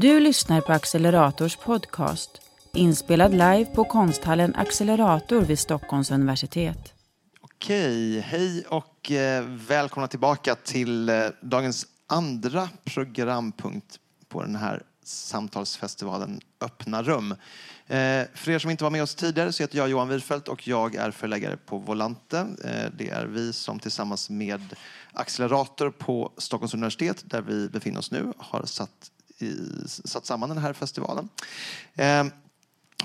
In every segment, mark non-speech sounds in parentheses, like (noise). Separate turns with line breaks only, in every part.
Du lyssnar på Accelerators podcast, inspelad live på konsthallen Accelerator vid Stockholms universitet.
Okej, hej och eh, välkomna tillbaka till eh, dagens andra programpunkt på den här samtalsfestivalen Öppna rum. Eh, för er som inte var med oss tidigare så heter jag Johan Wirfelt och jag är förläggare på Volante. Det är vi som tillsammans med Accelerator på Stockholms universitet, där vi befinner oss nu, har satt, satt samman den här festivalen. Ehm,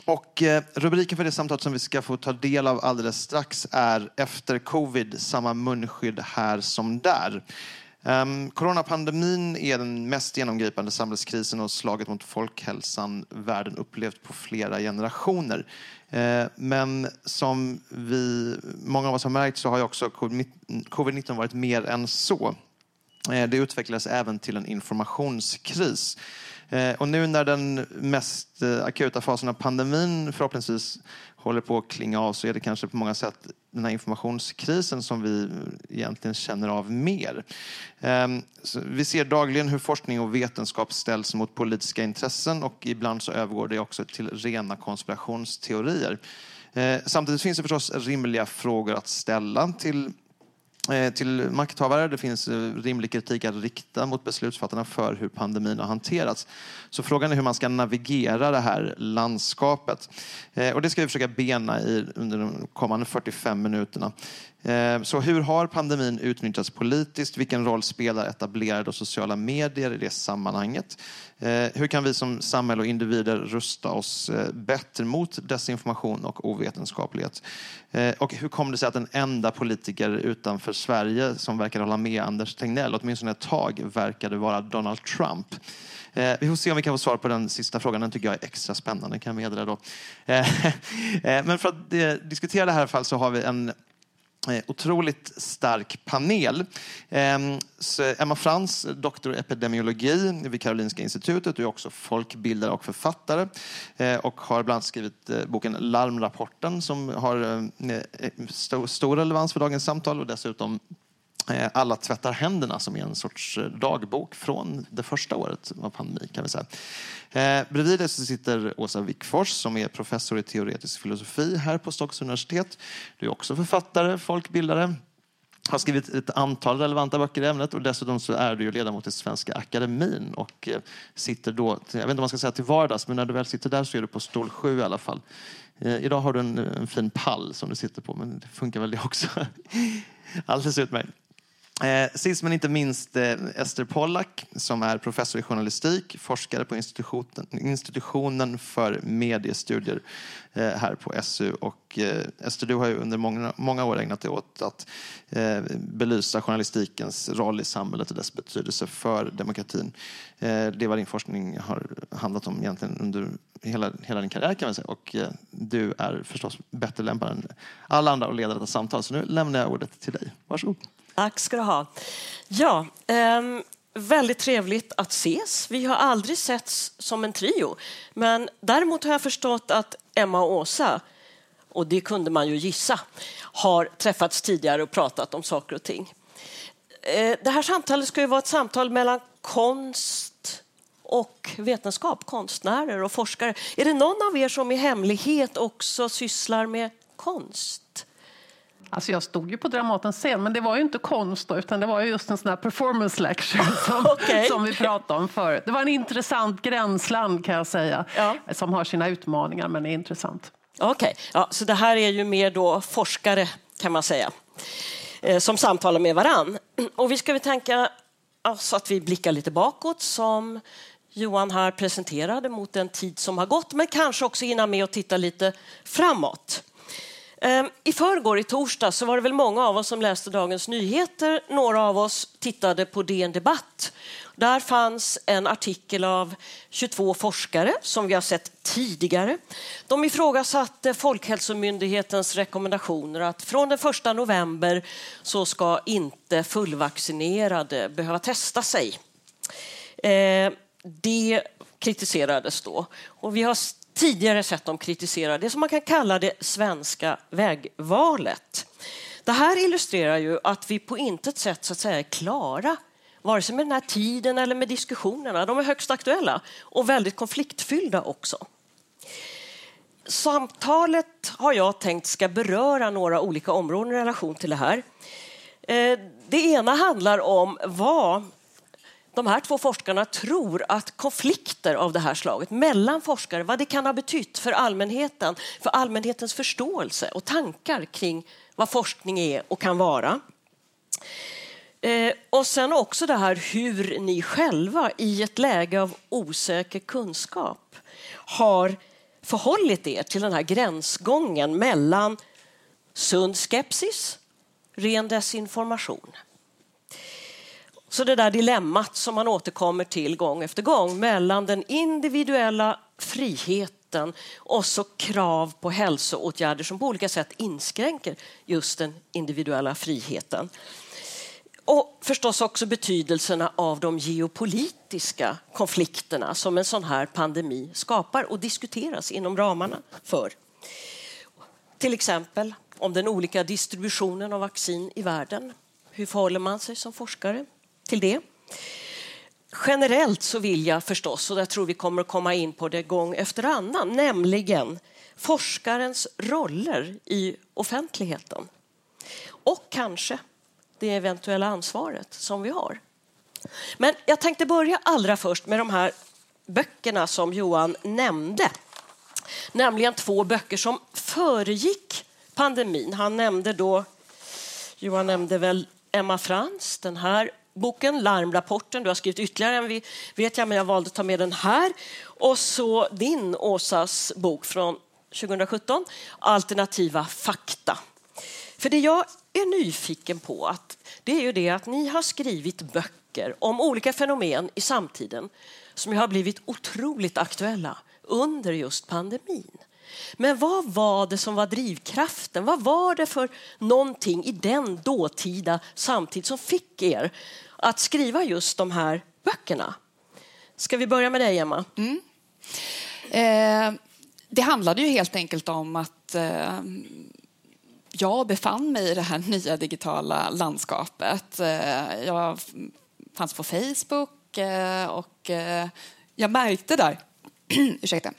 och eh, rubriken för det samtalet som vi ska få ta del av alldeles strax är Efter covid, samma munskydd här som där. Um, coronapandemin är den mest genomgripande samhällskrisen och slaget mot folkhälsan världen upplevt på flera generationer. Uh, men som vi, många av oss har märkt så har ju också covid-19 varit mer än så. Eh, det utvecklades även till en informationskris. Eh, och nu när den mest eh, akuta fasen av pandemin förhoppningsvis håller på att klinga av så är det kanske på många sätt den här informationskrisen som vi egentligen känner av mer. Ehm, vi ser dagligen hur forskning och vetenskap ställs mot politiska intressen och ibland så övergår det också till rena konspirationsteorier. Samtidigt finns det förstås rimliga frågor att ställa till Eh, till makthavare. Det finns eh, rimlig kritik att rikta mot beslutsfattarna för hur pandemin har hanterats. Så frågan är hur man ska navigera det här landskapet. Eh, och det ska vi försöka bena i under de kommande 45 minuterna. Eh, så hur har pandemin utnyttjats politiskt? Vilken roll spelar etablerade och sociala medier i det sammanhanget? Eh, hur kan vi som samhälle och individer rusta oss eh, bättre mot desinformation och ovetenskaplighet? Och hur kommer det sig att en enda politiker utanför Sverige som verkar hålla med Anders Tegnell, åtminstone ett tag, verkade vara Donald Trump. Eh, vi får se om vi kan få svar på den sista frågan. Den tycker jag är extra spännande, kan jag meddela då. (laughs) Eh, men för att eh, diskutera det här fall så har vi en Eh, otroligt stark panel. Ehm, Emma Frans, doktor i epidemiologi vid Karolinska institutet, du är också folkbildare och författare eh, och har bland annat skrivit eh, boken Larmrapporten som har stor relevans för dagens samtal och dessutom Eh, alla tvättar händerna som är en sorts eh, dagbok från det första året av pandemin kan vi säga. Eh, bredvid det så sitter Åsa Wickfors som är professor i teoretisk filosofi här på Stockholms universitet. Du är också författare, folkbildare, har skrivit ett antal relevanta böcker i ämnet och dessutom så är du ju ledamot i Svenska Akademin och eh, sitter då, jag vet inte om man ska säga till vardags, men när du väl sitter där så är du på stol sju i alla fall. Eh, idag har du en, en fin pall som du sitter på, men det funkar väl det också. (laughs) Alldeles utmärkt. Eh, sist men inte minst eh, Ester Pollack som är professor i journalistik, forskare på institutionen, institutionen för mediestudier eh, här på SU. Och, eh, Ester, du har ju under många, många år ägnat dig åt att eh, belysa journalistikens roll i samhället och dess betydelse för demokratin. Eh, det är vad din forskning har handlat om egentligen under hela, hela din karriär kan man säga. Och eh, du är förstås bättre lämpad än alla andra att leda detta samtal. Så nu lämnar jag ordet till dig. Varsågod.
Tack ska du ha. Ja, um... väldigt trevligt att ses. Vi har aldrig setts som en trio. Men däremot har jag förstått att Emma och Åsa, och det kunde man ju gissa, har träffats tidigare och pratat om saker och ting. Eh, det här samtalet ska ju vara ett samtal mellan konst och vetenskap, konstnärer och forskare. Är det någon av er som i hemlighet också sysslar med konst?
Alltså jag stod ju på Dramatens scen, men det var ju inte konst då, utan det var just en sån här performance lecture (laughs) som, okay. som vi pratade om förut. Det var en intressant gränsland kan jag säga, ja. som har sina utmaningar men är intressant.
Okej, okay. ja, så det här är ju mer då forskare kan man säga, eh, som samtalar med varann. Och vi ska väl tänka alltså att vi blickar lite bakåt som Johan här presenterade mot den tid som har gått, men kanske också hinna med att titta lite framåt. Ehm, I förrgår, i torsdag, så var det väl många av oss som läste Dagens Nyheter. Några av oss tittade på DN Debatt. Där fanns en artikel av 22 forskare som vi har sett tidigare. De ifrågasatte Folkhälsomyndighetens rekommendationer att från den 1 november så ska inte fullvaccinerade behöva testa sig. Ehm, det kritiserades då. Och vi har tidigare sett dem kritisera det som man kan kalla det svenska vägvalet. Det här illustrerar ju att vi på intet sätt så att säga är klara vare sig med den här tiden eller med diskussionerna. De är högst aktuella och väldigt konfliktfyllda också. Samtalet har jag tänkt ska beröra några olika områden i relation till det här. Eh, det ena handlar om vad de här två forskarna tror att konflikter av det här slaget mellan forskare, vad det kan ha betytt för allmänheten, för allmänhetens förståelse och tankar kring vad forskning är och kan vara. Eh, och sen också det här hur ni själva i ett läge av osäker kunskap har förhållit er till den här gränsgången mellan sund skepsis, ren desinformation. Så det där dilemmat som man återkommer till gång efter gång mellan den individuella friheten och så krav på hälsoåtgärder som på olika sätt inskränker just den individuella friheten. Och förstås också betydelserna av de geopolitiska konflikterna som en sån här pandemi skapar och diskuteras inom ramarna för. Till exempel om den olika distributionen av vaccin i världen. Hur förhåller man sig som forskare till det? Generellt så vill jag förstås, och jag tror vi kommer att komma in på det gång efter annan, nämligen forskarens roller i offentligheten. Och kanske det eventuella ansvaret som vi har. Men jag tänkte börja allra först med de här böckerna som Johan nämnde. Nämligen två böcker som föregick pandemin. Han nämnde då, Johan nämnde väl Emma Frans, den här boken, Larmrapporten. Du har skrivit ytterligare en, vet jag, men jag valde att ta med den här. Och så din, Åsas, bok från 2017, Alternativa fakta. För det jag är nyfiken på att, det är ju det att ni har skrivit böcker om olika fenomen i samtiden som har blivit otroligt aktuella under just pandemin. Men vad var det som var drivkraften? Vad var det för någonting i den dåtida samtid som fick er att skriva just de här böckerna? Ska vi börja med dig, Emma? Mm.
Eh, det handlade ju helt enkelt om att eh, jag befann mig i det här nya digitala landskapet. Eh, jag fanns på Facebook eh, och eh, jag märkte där, (clears throat) ursäkta,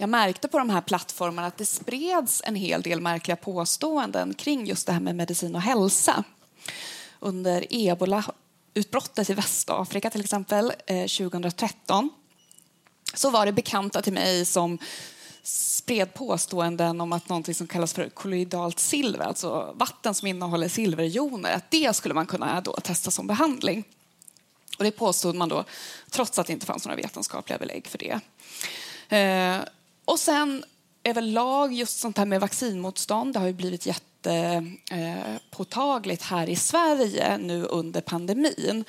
jag märkte på de här plattformarna att det spreds en hel del märkliga påståenden kring just det här med medicin och hälsa. Under ebola-utbrottet i Västafrika till exempel eh, 2013 så var det bekanta till mig som spred påståenden om att något som kallas för kolloidalt silver, alltså vatten som innehåller silverjoner, att det skulle man kunna då testa som behandling. Och det påstod man då, trots att det inte fanns några vetenskapliga belägg för det. Eh, och sen överlag, just sånt här med vaccinmotstånd, det har ju blivit jättepåtagligt eh, här i Sverige nu under pandemin.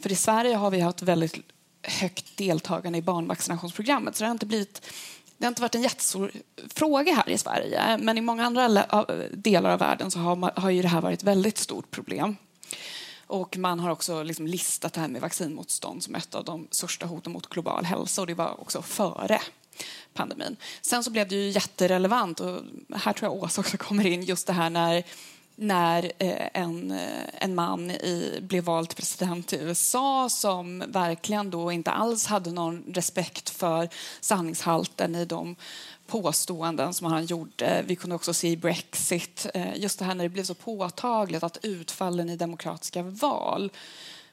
För i Sverige har vi haft väldigt högt deltagande i barnvaccinationsprogrammet, så det har inte blivit det har inte varit en jättestor fråga här i Sverige, men i många andra delar av världen så har, man, har ju det här varit ett väldigt stort problem. Och man har också liksom listat det här med vaccinmotstånd som ett av de största hoten mot global hälsa och det var också före pandemin. Sen så blev det ju jätterelevant och här tror jag Åsa också kommer in just det här när när eh, en, eh, en man i, blev vald till president i USA som verkligen då inte alls hade någon respekt för sanningshalten i de påståenden som han gjorde. Vi kunde också se i Brexit, eh, just det här när det blev så påtagligt att utfallen i demokratiska val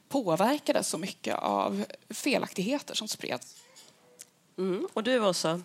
påverkades så mycket av felaktigheter som spreds.
Mm. Och du, Åsa?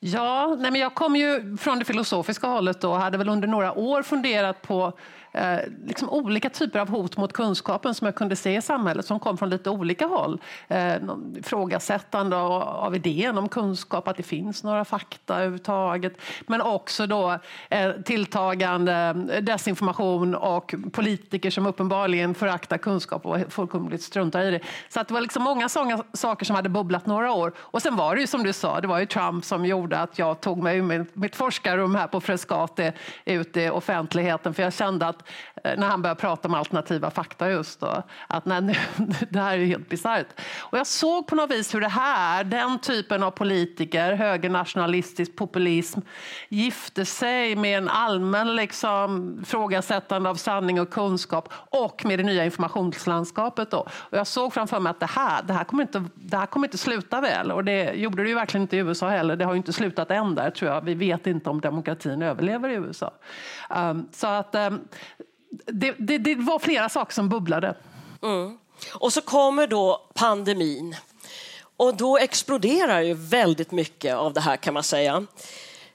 Ja, nej men jag kom ju från det filosofiska hållet och hade väl under några år funderat på eh, liksom olika typer av hot mot kunskapen som jag kunde se i samhället som kom från lite olika håll. Eh, ifrågasättande av, av idén om kunskap, att det finns några fakta överhuvudtaget. Men också då eh, tilltagande desinformation och politiker som uppenbarligen föraktar kunskap och fullkomligt struntar i det. Så att det var liksom många sådana saker som hade bubblat några år. Och sen var det ju som du sa, det var ju Trump som gjorde gjorde att jag tog mig ur mitt forskarrum här på Frescati ut i offentligheten. För jag kände att Eh, när han började prata om alternativa fakta just då, att nej, nu, (laughs) det här är helt bisarrt. Och jag såg på något vis hur det här, den typen av politiker, högernationalistisk populism, gifte sig med en allmän liksom, frågasättande av sanning och kunskap och med det nya informationslandskapet. Då. Och jag såg framför mig att det här, det här, kommer, inte, det här kommer inte sluta väl. Och det gjorde det ju verkligen inte i USA heller. Det har ju inte slutat än där, tror jag. Vi vet inte om demokratin överlever i USA. Um, så att um, det, det, det, var flera saker som bubblade.
Mm. Och så kommer då pandemin. Och då exploderar ju väldigt mycket av det här kan man säga.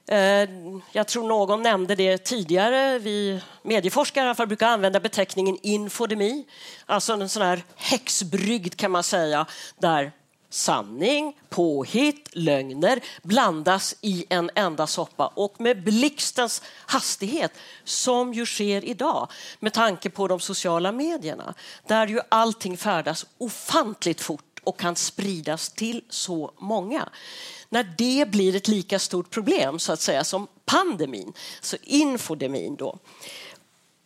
Eh, jag tror någon nämnde det tidigare. Vi medieforskare brukar använda beteckningen infodemi, alltså en sån här häxbrygd kan man säga, där sanning, påhitt, lögner blandas i en enda soppa och med blixtens hastighet som ju sker idag med tanke på de sociala medierna där ju allting färdas ofantligt fort och kan spridas till så många när det blir ett lika stort problem så att säga som pandemin, så infodemin då.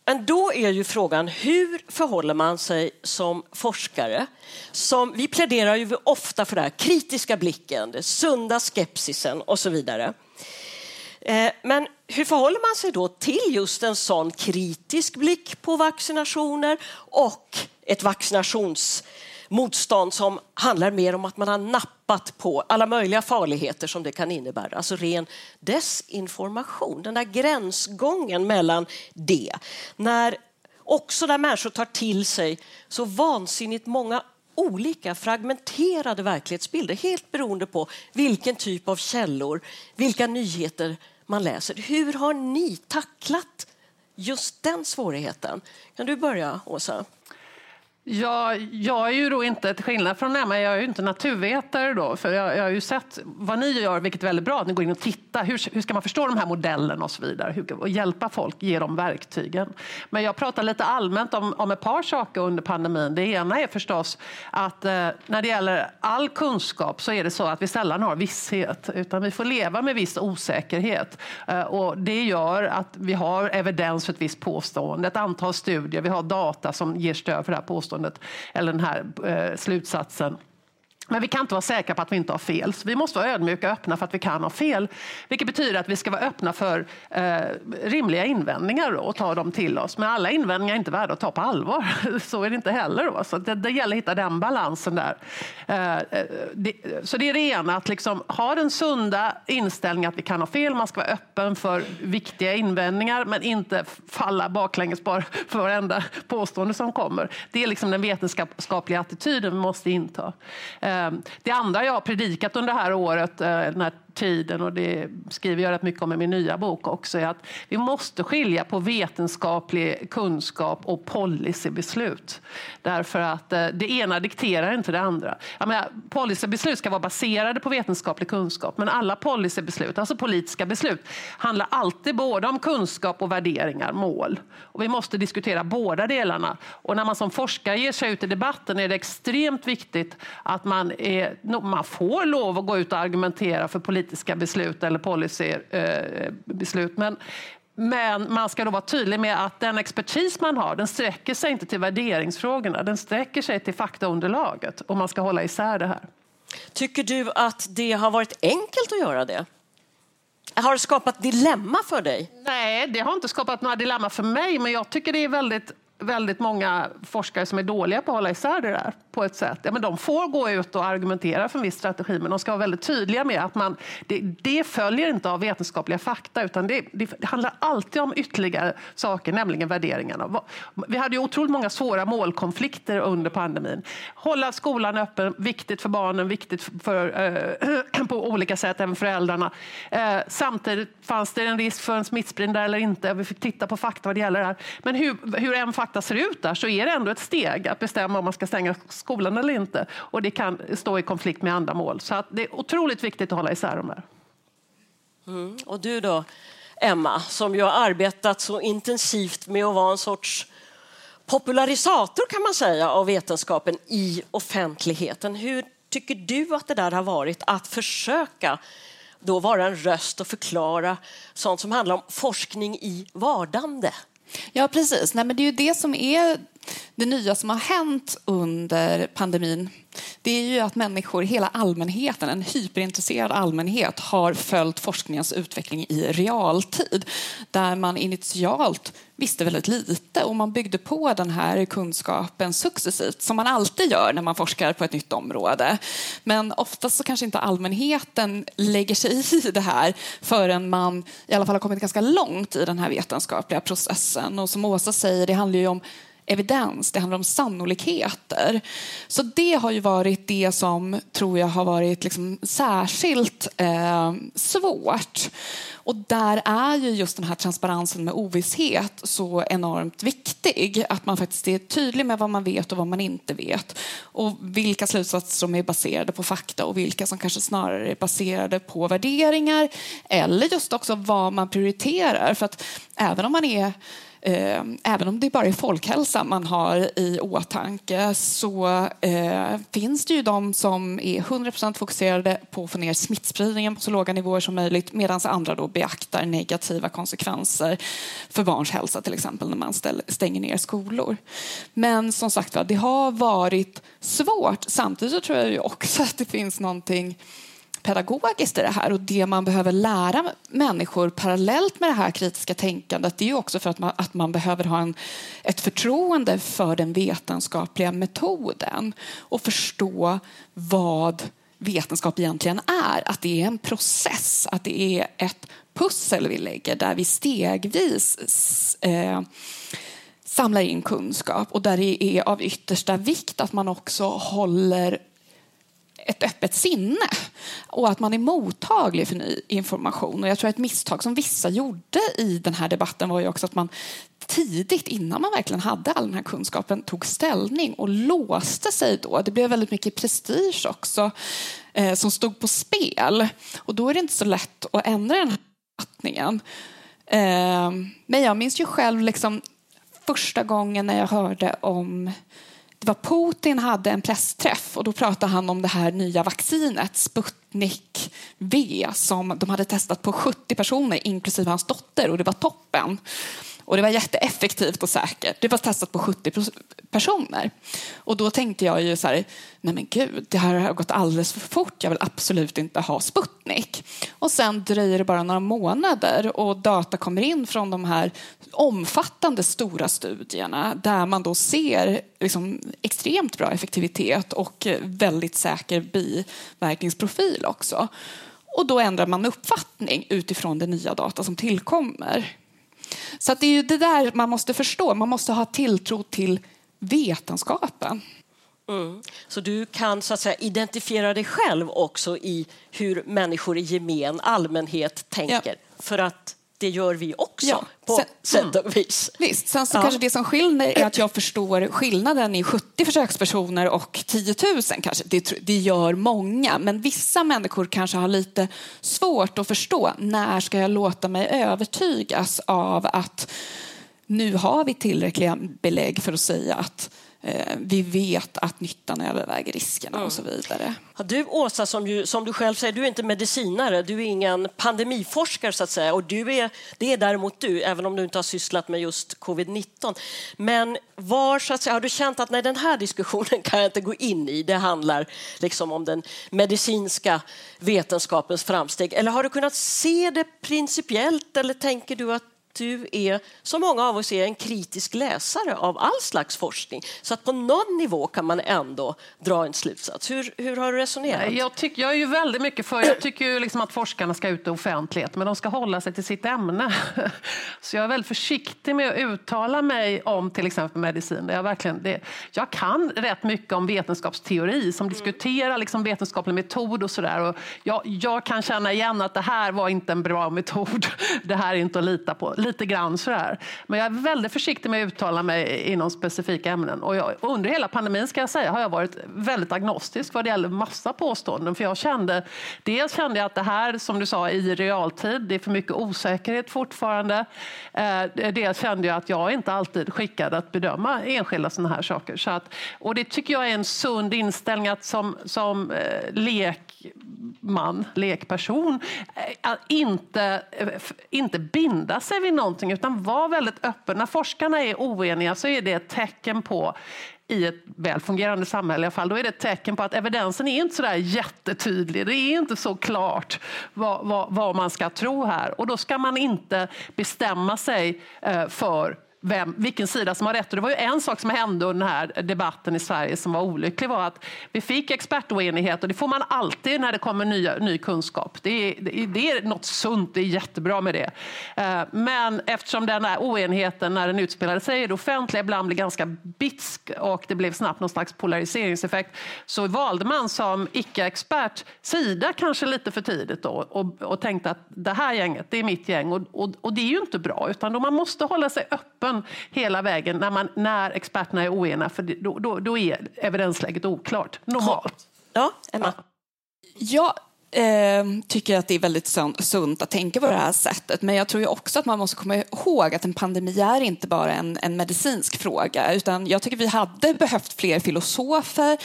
Men då är ju frågan hur förhåller man sig som forskare? Som, vi pläderar ju ofta för den kritiska blicken, den sunda skepsisen och så vidare. Eh, men hur förhåller man sig då till just en sån kritisk blick på vaccinationer och ett vaccinations motstånd som handlar mer om att man har nappat på alla möjliga farligheter som det kan innebära. Alltså ren desinformation, den där gränsgången mellan det. När också där människor tar till sig så vansinnigt många olika fragmenterade verklighetsbilder helt beroende på vilken typ av källor, vilka nyheter man läser. Hur har ni tacklat just den svårigheten? Kan du börja, Åsa?
Ja, jag är ju då inte, till skillnad från Emma, jag är ju inte naturvetare då, för jag, jag har ju sett vad ni gör, vilket är väldigt bra, att ni går in och tittar. Hur, hur ska man förstå de här modellerna och så vidare? Hur, och hjälpa folk, ge dem verktygen. Men jag pratar lite allmänt om, om ett par saker under pandemin. Det ena är förstås att eh, när det gäller all kunskap så är det så att vi sällan har visshet, utan vi får leva med viss osäkerhet. Eh, och det gör att vi har evidens för ett visst påstående, ett antal studier, vi har data som ger stöd för det här påståendet påståendet eller den här eh, slutsatsen. Men vi kan inte vara säkra på att vi inte har fel. Så vi måste vara ödmjuka och öppna för att vi kan ha fel. Vilket betyder att vi ska vara öppna för eh, rimliga invändningar och ta dem till oss. Men alla invändningar är inte värda att ta på allvar. (laughs) Så är det inte heller. Då. Så det, det gäller att hitta den balansen där. Eh, eh, det, så det är det ena, att liksom ha den sunda inställningen att vi kan ha fel. Man ska vara öppen för viktiga invändningar men inte falla baklänges bara (laughs) för varenda påstående som kommer. Det är liksom den vetenskapliga attityden vi måste inta. Eh, Eh, det andra jag har predikat under det här året, eh, den här tiden och det skriver jag rätt mycket om i min nya bok också, är att vi måste skilja på vetenskaplig kunskap och policybeslut. Därför att eh, det ena dikterar inte det andra. Jag menar, policybeslut ska vara baserade på vetenskaplig kunskap, men alla policybeslut, alltså politiska beslut, handlar alltid både om kunskap och värderingar, mål. Och vi måste diskutera båda delarna. Och när man som forskare ger sig ut i debatten är det extremt viktigt att man, är, man får lov att gå ut och argumentera för politiska politiska beslut eller policybeslut. Eh, men, men man ska då vara tydlig med att den expertis man har den sträcker sig inte till värderingsfrågorna, den sträcker sig till faktaunderlaget och man ska hålla isär det här.
Tycker du att det har varit enkelt att göra det? Har det skapat dilemma för dig?
Nej, det har inte skapat några dilemma för mig, men jag tycker det är väldigt väldigt många forskare som är dåliga på att hålla isär det där på ett sätt. Ja, men de får gå ut och argumentera för en viss strategi men de ska vara väldigt tydliga med att man, det, det följer inte av vetenskapliga fakta utan det, det, handlar alltid om ytterligare saker, nämligen värderingarna. Vi hade ju otroligt många svåra målkonflikter under pandemin. Hålla skolan öppen, viktigt för barnen, viktigt för, eh, (clears throat) på olika sätt, även föräldrarna. Eh, samtidigt fanns det en risk för en smittspridning där eller inte. Vi fick titta på fakta vad det gäller det här. Men hur, hur en fakta ser ut där så är det ändå ett steg att bestämma om man ska stänga skolan eller inte. Och det kan stå i konflikt med andra mål. Så att det är otroligt viktigt att hålla isär de här.
Mm. Och du då, Emma, som ju har arbetat så intensivt med att vara en sorts popularisator kan man säga av vetenskapen i offentligheten. Hur tycker du att det där har varit att försöka då vara en röst och förklara sånt som handlar om forskning i vardande.
Ja, precis. Nej, men det är ju det som är det nya som har hänt under pandemin det är ju att människor, hela allmänheten, en hyperintresserad allmänhet har följt forskningens utveckling i realtid där man initialt visste väldigt lite och man byggde på den här kunskapen successivt som man alltid gör när man forskar på ett nytt område. Men oftast så kanske inte allmänheten lägger sig i det här förrän man i alla fall har kommit ganska långt i den här vetenskapliga processen. Och som Åsa säger, det handlar ju om evidens, det handlar om sannolikheter. Så det har ju varit det som tror jag har varit liksom särskilt eh, svårt. Och där är ju just den här transparensen med ovisshet så enormt viktig. Att man faktiskt är tydlig med vad man vet och vad man inte vet. Och vilka slutsatser som är baserade på fakta och vilka som kanske snarare är baserade på värderingar. Eller just också vad man prioriterar. För att även om man är Eh, även om det bara är folkhälsa man har i åtanke så eh, finns det ju de som är 100% fokuserade på att få ner smittspridningen på så låga nivåer som möjligt medan andra då beaktar negativa konsekvenser för barns hälsa till exempel när man stänger ner skolor. Men som sagt det har varit svårt. Samtidigt så tror jag ju också att det finns någonting pedagogiskt i det här och det man behöver lära människor parallellt med det här kritiska tänkandet det är ju också för att man, att man behöver ha en, ett förtroende för den vetenskapliga metoden och förstå vad vetenskap egentligen är. Att det är en process, att det är ett pussel vi lägger där vi stegvis eh, samlar in kunskap och där det är av yttersta vikt att man också håller ett öppet sinne och att man är mottaglig för ny information. Och jag tror att ett misstag som vissa gjorde i den här debatten var ju också att man tidigt, innan man verkligen hade all den här kunskapen, tog ställning och låste sig då. Det blev väldigt mycket prestige också eh, som stod på spel. Och då är det inte så lätt att ändra den här uppfattningen. Eh, men jag minns ju själv liksom första gången när jag hörde om det var Putin hade en pressträff och då pratade han om det här nya vaccinet Sputnik V som de hade testat på 70 personer inklusive hans dotter och det var toppen. Och det var jätteeffektivt och säkert. Det var testat på 70 personer. Och då tänkte jag ju så här, nej men gud, det här har gått alldeles för fort. Jag vill absolut inte ha Sputnik. Och sen dröjer det bara några månader och data kommer in från de här omfattande stora studierna där man då ser liksom extremt bra effektivitet och väldigt säker biverkningsprofil också. Och då ändrar man uppfattning utifrån den nya data som tillkommer. Så det är ju det där man måste förstå. Man måste ha tilltro till vetenskapen.
Mm. Så du kan så att säga, identifiera dig själv också i hur människor i gemen, allmänhet, tänker. Ja. För att det gör vi också ja. på sen, sätt och vis.
Visst. Sen så ja. kanske det som skiljer är att jag förstår skillnaden i 70 försökspersoner och 10 000 kanske. Det, det gör många, men vissa människor kanske har lite svårt att förstå när ska jag låta mig övertygas av att nu har vi tillräckliga belägg för att säga att vi vet att nyttan överväger riskerna mm. och så vidare.
Du Åsa, som, ju, som du själv säger, du är inte medicinare, du är ingen pandemiforskare så att säga. Och du är, det är däremot du, även om du inte har sysslat med just covid-19. Men var, så att säga, har du känt att nej, den här diskussionen kan jag inte gå in i, det handlar liksom om den medicinska vetenskapens framsteg. Eller har du kunnat se det principiellt eller tänker du att du är, som många av oss är, en kritisk läsare av all slags forskning. Så att på någon nivå kan man ändå dra en slutsats. Hur, hur har du resonerat?
Jag, tycker, jag är ju väldigt mycket för, jag tycker ju liksom att forskarna ska ut i offentlighet, men de ska hålla sig till sitt ämne. (laughs) Så jag är väldigt försiktig med att uttala mig om till exempel medicin. Jag, verkligen, det, jag kan rätt mycket om vetenskapsteori som mm. diskuterar liksom vetenskaplig metod och sådär. Jag, jag kan känna igen att det här var inte en bra metod. (laughs) Det här är inte att lita på lite grann sådär. Men jag är väldigt försiktig med att uttala mig inom specifika ämnen. Och jag, under hela pandemin ska jag säga har jag varit väldigt agnostisk vad det gäller massa påståenden. För jag kände, dels kände jag att det här, som du sa, i realtid, det är för mycket osäkerhet fortfarande. Eh, dels kände jag att jag inte alltid skickad att bedöma enskilda sådana här saker. Så att, och det tycker jag är en sund inställning att som, som eh, lek lekman, lekperson, eh, inte, eh, inte binda sig vid någonting utan var väldigt öppen. När forskarna är oeniga så är det ett tecken på i ett väl fungerande samhälle i alla fall, då är det ett tecken på att evidensen är inte så där jättetydlig. Det är inte så klart vad, vad, vad man ska tro här. Och då ska man inte bestämma sig eh, för vem, vilken sida som har rätt. Och det var ju en sak som hände under den här debatten i Sverige som var olycklig var att vi fick expertoenighet och det får man alltid när det kommer nya, ny kunskap. Det är, det är något sunt, det är jättebra med det. Eh, men eftersom den här oenigheten när den utspelade sig i det offentliga ibland blev ganska bitsk och det blev snabbt någon slags polariseringseffekt så valde man som icke-expert sida kanske lite för tidigt då och, och tänkte att det här gänget, det är mitt gäng och, och, och det är ju inte bra utan då man måste hålla sig öppen öppen hela vägen när, man, när experterna är oeniga, för då, då, då är evidensläget oklart, normalt.
Ja, Emma?
Jag eh, tycker att det är väldigt sunt att tänka på det här sättet. Men jag tror ju också att man måste komma ihåg att en pandemi är inte bara en, en medicinsk fråga. Utan jag tycker vi hade behövt fler filosofer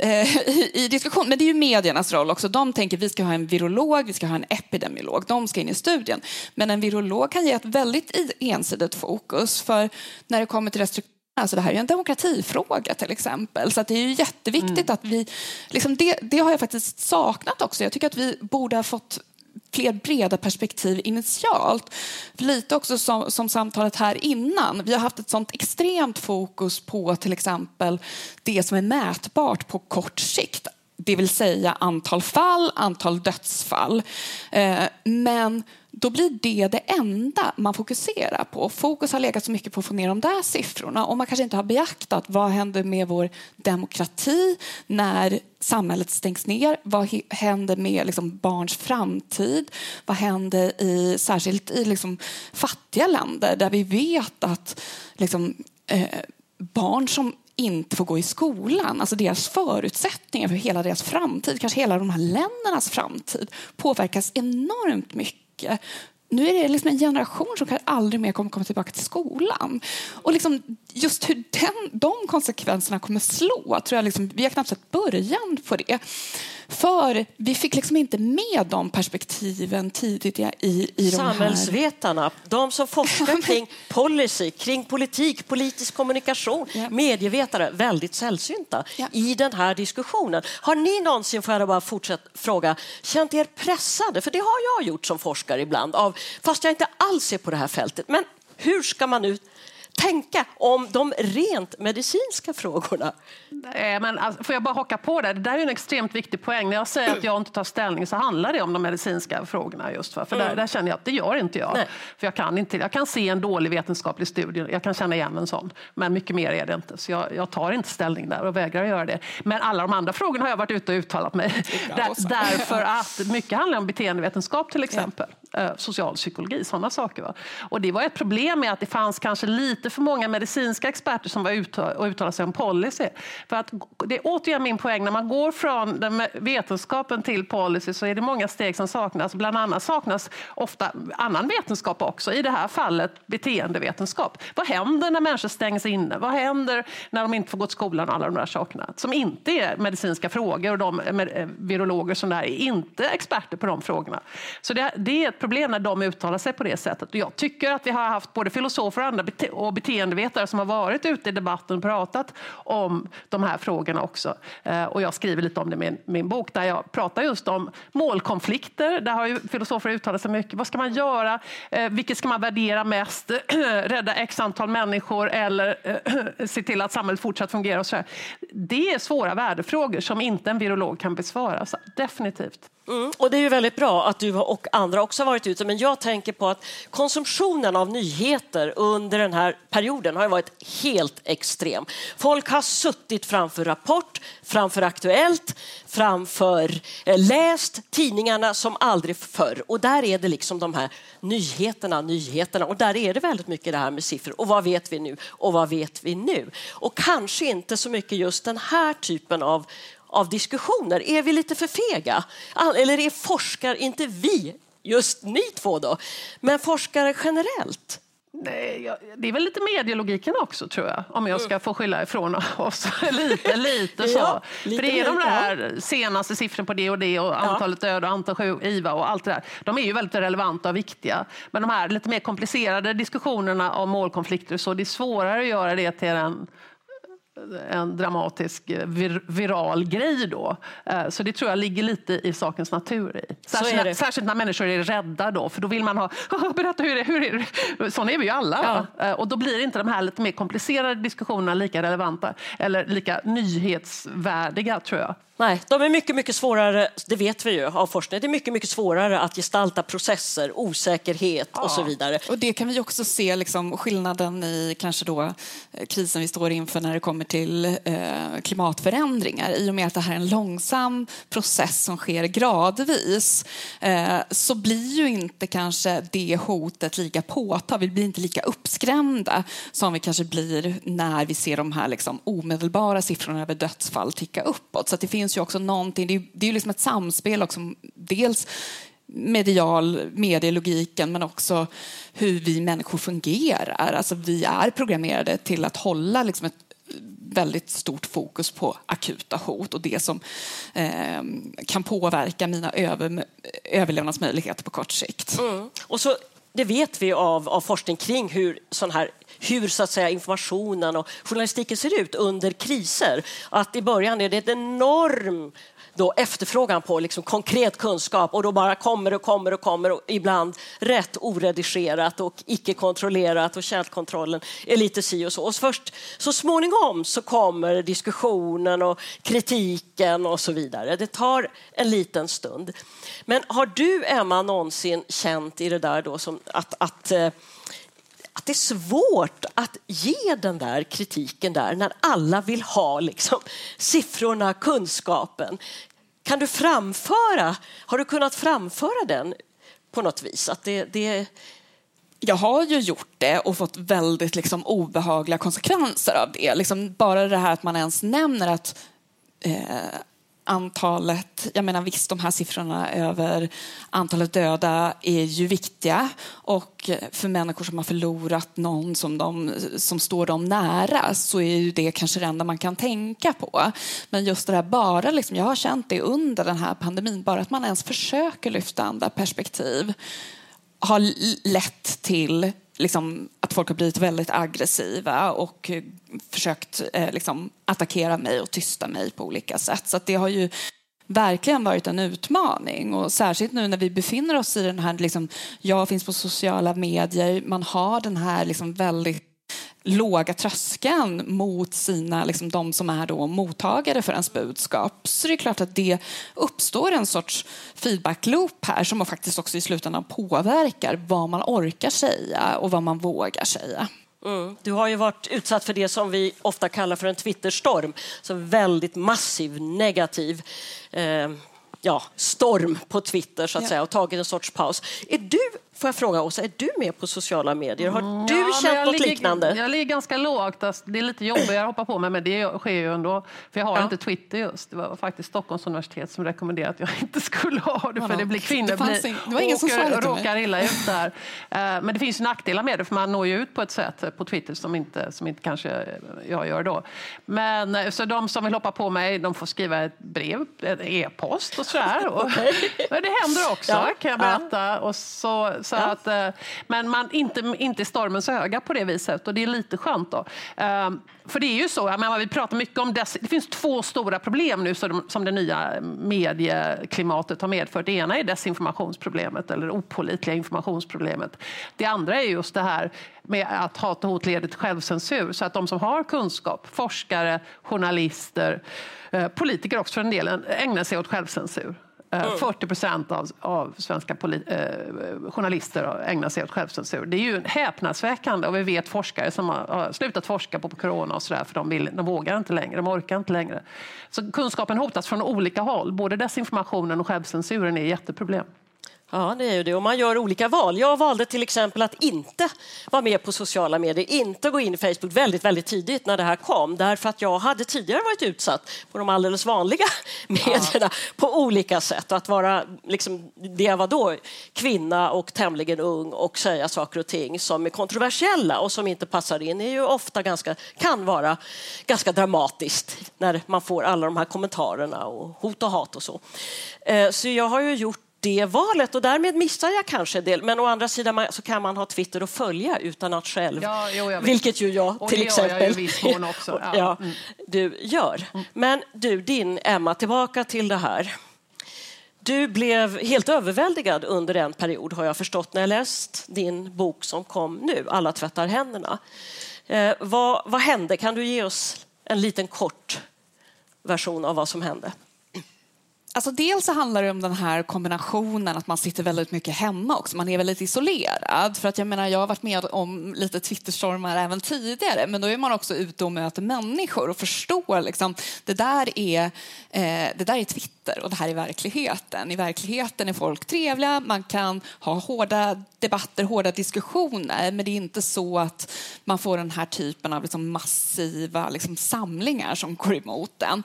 eh, i, i, diskussion. Men det är ju mediernas roll också. De tänker att vi ska ha en virolog, vi ska ha en epidemiolog. De ska in i studien. Men en virolog kan ge ett väldigt ensidigt fokus. För när det kommer till restriktioner Alltså det här är en demokratifråga till exempel. Så det är ju jätteviktigt mm. att vi... Liksom det, det har jag faktiskt saknat också. Jag tycker att vi borde ha fått fler breda perspektiv initialt. Lite också som, som, samtalet här innan. Vi har haft ett sånt extremt fokus på till exempel det som är mätbart på kort sikt. Det vill säga antal fall, antal dödsfall. Eh, men då blir det det enda man fokuserar på. Fokus har legat så mycket på att få ner de där siffrorna och man kanske inte har beaktat vad händer med vår demokrati när samhället stängs ner? Vad händer med liksom barns framtid? Vad händer i, särskilt i liksom fattiga länder där vi vet att liksom, eh, barn som inte får gå i skolan, alltså deras förutsättningar för hela deras framtid, kanske hela de här ländernas framtid, påverkas enormt mycket mycket. Nu är det liksom en generation som aldrig mer kommer komma tillbaka till skolan. Och liksom just hur den, de konsekvenserna kommer slå, tror jag liksom, vi har knappt sett början på det. För vi fick liksom inte med de perspektiven tidigt i, i
Samhällsvetarna, de som forskar (laughs) kring policy, kring politik, politisk kommunikation, ja. medievetare, väldigt sällsynta ja. i den här diskussionen. Har ni någonsin, får jag bara fortsätta fråga, känt er pressade? För det har jag gjort som forskare ibland, av, fast jag inte alls är på det här fältet. Men hur ska man nu tänka om de rent medicinska frågorna.
Men, alltså, får jag bara haka på det? Det där är en extremt viktig poäng. När jag säger att jag inte tar ställning så handlar det om de medicinska frågorna. just För, för mm. där, där, känner jag att det gör inte jag. Nej. För jag kan, inte, jag kan se en dålig vetenskaplig studie, jag kan känna igen en sån. Men mycket mer är det inte. Så jag, jag tar inte ställning där och vägrar göra det. Men alla de andra frågorna har jag varit ute och uttalat mig. Där, därför att mycket handlar om beteendevetenskap till exempel. Ja. Eh, Socialpsykologi, sådana saker. Va? Och det var ett problem med att det fanns kanske lite för många medicinska experter som var ute och uttalade sig om policy. För att, det är återigen min poäng, när man går från den vetenskapen till policy så är det många steg som saknas. Bland annat saknas ofta annan vetenskap också, i det här fallet beteendevetenskap. Vad händer när människor stängs inne? Vad händer när de inte får gå till skolan? Alla de där sakerna som inte är medicinska frågor och de eh, eh, virologer som är inte experter på de frågorna. Så det, det är ett problem när de uttalar sig på det sättet. Och jag tycker att vi har haft både filosofer och andra bete och beteendevetare som har varit ute i debatten och pratat om de här frågorna också. Eh, och jag skriver lite om det i min, min bok där jag pratar just om målkonflikter. Där har ju filosofer uttalat sig mycket. Vad ska man göra? Eh, vilket ska man värdera mest? (clears throat) Rädda x antal människor eller eh, (clears throat) se till att samhället fortsatt fungerar? Och så Det är svåra värdefrågor som inte en virolog kan besvara. Så definitivt.
Mm, och det är ju väldigt bra att du och andra också har varit ute, men jag tänker på att konsumtionen av nyheter under den här perioden har varit helt extrem. Folk har suttit framför Rapport, framför Aktuellt, framför eh, läst tidningarna som aldrig förr. Och där är det liksom de här nyheterna, nyheterna. Och där är det väldigt mycket det här med siffror. Och vad vet vi nu? Och vad vet vi nu? Och kanske inte så mycket just den här typen av av diskussioner. Är vi lite för fega? Eller är forskare, inte vi, just ni två då, men forskare generellt,
Nej, det är väl lite medielogiken också tror jag, om jag ska få skylla ifrån oss. (laughs) lite, lite så. Ja, lite För det är de där senaste siffrorna på det och det och antalet döda och antalet IVA och allt det där. De är ju väldigt relevanta och viktiga. Men de här lite mer komplicerade diskussionerna om målkonflikter så det är svårare att göra det till en en dramatisk eh, vir, viral grej då. Eh, så det tror jag ligger lite i sakens natur. I. Särskilt, när, särskilt när människor är rädda då, för då vill man ha, (laughs) berätta hur är det, hur är (laughs) det? Sådana är vi ju alla. Ja. Eh, och då blir inte de här lite mer komplicerade diskussionerna lika relevanta eller lika nyhetsvärdiga tror jag.
Nej, de är mycket, mycket svårare, det vet vi ju av forskning, det är mycket, mycket svårare att gestalta processer, osäkerhet ja. och så vidare.
Och det kan vi också se liksom, skillnaden i kanske då eh, krisen vi står inför när det kommer till eh, klimatförändringar. I och med att det här är en långsam process som sker gradvis eh, så blir ju inte kanske det hotet lika påtagligt, vi blir inte lika uppskrämda som vi kanske blir när vi ser de här liksom, omedelbara siffrorna över dödsfall ticka uppåt. Så det finns finns ju också någonting, det är, det är liksom ett samspel också, dels medial, medielogiken men också hur vi människor fungerar. Alltså vi är programmerade till att hålla liksom ett väldigt stort fokus på akuta hot och det som eh, kan påverka mina över, överlevnadsmöjligheter på kort sikt.
Mm. Och så, det vet vi av, av forskning kring hur sån här hur så att säga, informationen och journalistiken ser ut under kriser. Att i början är det en enorm då efterfrågan på liksom konkret kunskap och då bara kommer och kommer och kommer och ibland rätt oredigerat och icke kontrollerat och källkontrollen är lite si och så. Och först så småningom så kommer diskussionen och kritiken och så vidare. Det tar en liten stund. Men har du, Emma, någonsin känt i det där då som att, att eh, att det är svårt att ge den där kritiken där när alla vill ha liksom, siffrorna, kunskapen. Kan du framföra, har du kunnat framföra den på något vis? Att det, det...
Jag har ju gjort det och fått väldigt liksom, obehagliga konsekvenser av det. Liksom, bara det här att man ens nämner att eh, antalet, jag menar visst de här siffrorna över antalet döda är ju viktiga och för människor som har förlorat någon som, de, som står dem nära så är ju det kanske det enda man kan tänka på. Men just det här bara, liksom, jag har känt det under den här pandemin, bara att man ens försöker lyfta andra perspektiv har lett till liksom, att folk har blivit väldigt aggressiva och eh, försökt eh, liksom, attackera mig och tysta mig på olika sätt. Så det har ju verkligen varit en utmaning. Och särskilt nu när vi befinner oss i den här, liksom, jag finns på sociala medier, man har den här liksom, väldigt låga tröskeln mot sina, liksom de som är då mottagare för ens budskap så det är klart att det uppstår en sorts feedback-loop här som faktiskt också i slutändan påverkar vad man orkar säga och vad man vågar säga.
Mm. Du har ju varit utsatt för det som vi ofta kallar för en Twitterstorm, så väldigt massiv, negativ eh, ja, storm på Twitter så att ja. säga och tagit en sorts paus. Är du Får jag fråga Åsa, är du med på sociala medier? Har mm, du ja, känt något
ligger,
liknande?
Jag ligger ganska lågt. Alltså, det är lite jobbigt att hoppa på mig, men det sker ju ändå. För jag har ja. inte Twitter just. Det var faktiskt Stockholms universitet som rekommenderade att jag (laughs) inte skulle ha det, för det blir kvinnor det blir, det var ingen åker, som råkar illa ut där. Eh, men det finns ju nackdelar med det, för man når ju ut på ett sätt på Twitter som inte, som inte kanske jag gör då. Men eh, så de som vill hoppa på mig, de får skriva ett brev, en e-post och sådär. Och, (laughs) (laughs) det händer också, ja. kan jag berätta. Och så, så ja. att, eh, men man inte, inte stormens öga på det viset och det är lite skönt. Då. Ehm, för det är ju så, menar, vi pratar mycket om des, det finns två stora problem nu som, som det nya medieklimatet har medfört. Det ena är desinformationsproblemet eller opolitliga informationsproblemet. Det andra är just det här med att hat och hot leder till självcensur. Så att de som har kunskap, forskare, journalister, eh, politiker också för den delen, ägnar sig åt självcensur. Mm. Eh, 40 procent av, av svenska eh, journalister ägnar sig åt självcensur. Det är ju häpnadsväckande och vi vet forskare som har, har slutat forska på, corona och sådär för de, vill, de vågar inte längre, de orkar inte längre. Så kunskapen hotas från olika håll. Både desinformationen och självcensuren är ett jätteproblem.
Ja, det är ju det. Och man gör olika val. Jag valde till exempel att inte vara med på sociala medier, inte gå in i Facebook väldigt, väldigt tidigt när det här kom, därför att jag hade tidigare varit utsatt på de alldeles vanliga (laughs) medierna ja. på olika sätt. Att vara liksom, det jag var då, kvinna och tämligen ung och säga saker och ting som är kontroversiella och som inte passar in är ju ofta ganska, kan vara ganska dramatiskt när man får alla de här kommentarerna och hot och hat och så. Eh, så jag har ju gjort det valet och därmed missar jag kanske en del. Men å andra sidan så kan man ha Twitter och följa utan att själv,
ja, jo,
vilket ju jag
och
till exempel
jag också. (laughs)
Ja. ja mm. du gör. Mm. Men du, din Emma, tillbaka till det här. Du blev helt överväldigad under en period har jag förstått när jag läst din bok som kom nu, Alla tvättar händerna. Eh, vad, vad hände? Kan du ge oss en liten kort version av vad som hände?
Alltså dels så handlar det om den här kombinationen att man sitter väldigt mycket hemma också. Man är väldigt isolerad. För att jag menar, jag har varit med om lite Twitterstormar även tidigare. Men då är man också ute och möter människor och förstår liksom, det där är, eh, det där är Twitter och det här är verkligheten. I verkligheten är folk trevliga, man kan ha hårda debatter, hårda diskussioner. Men det är inte så att man får den här typen av liksom massiva liksom samlingar som går emot en.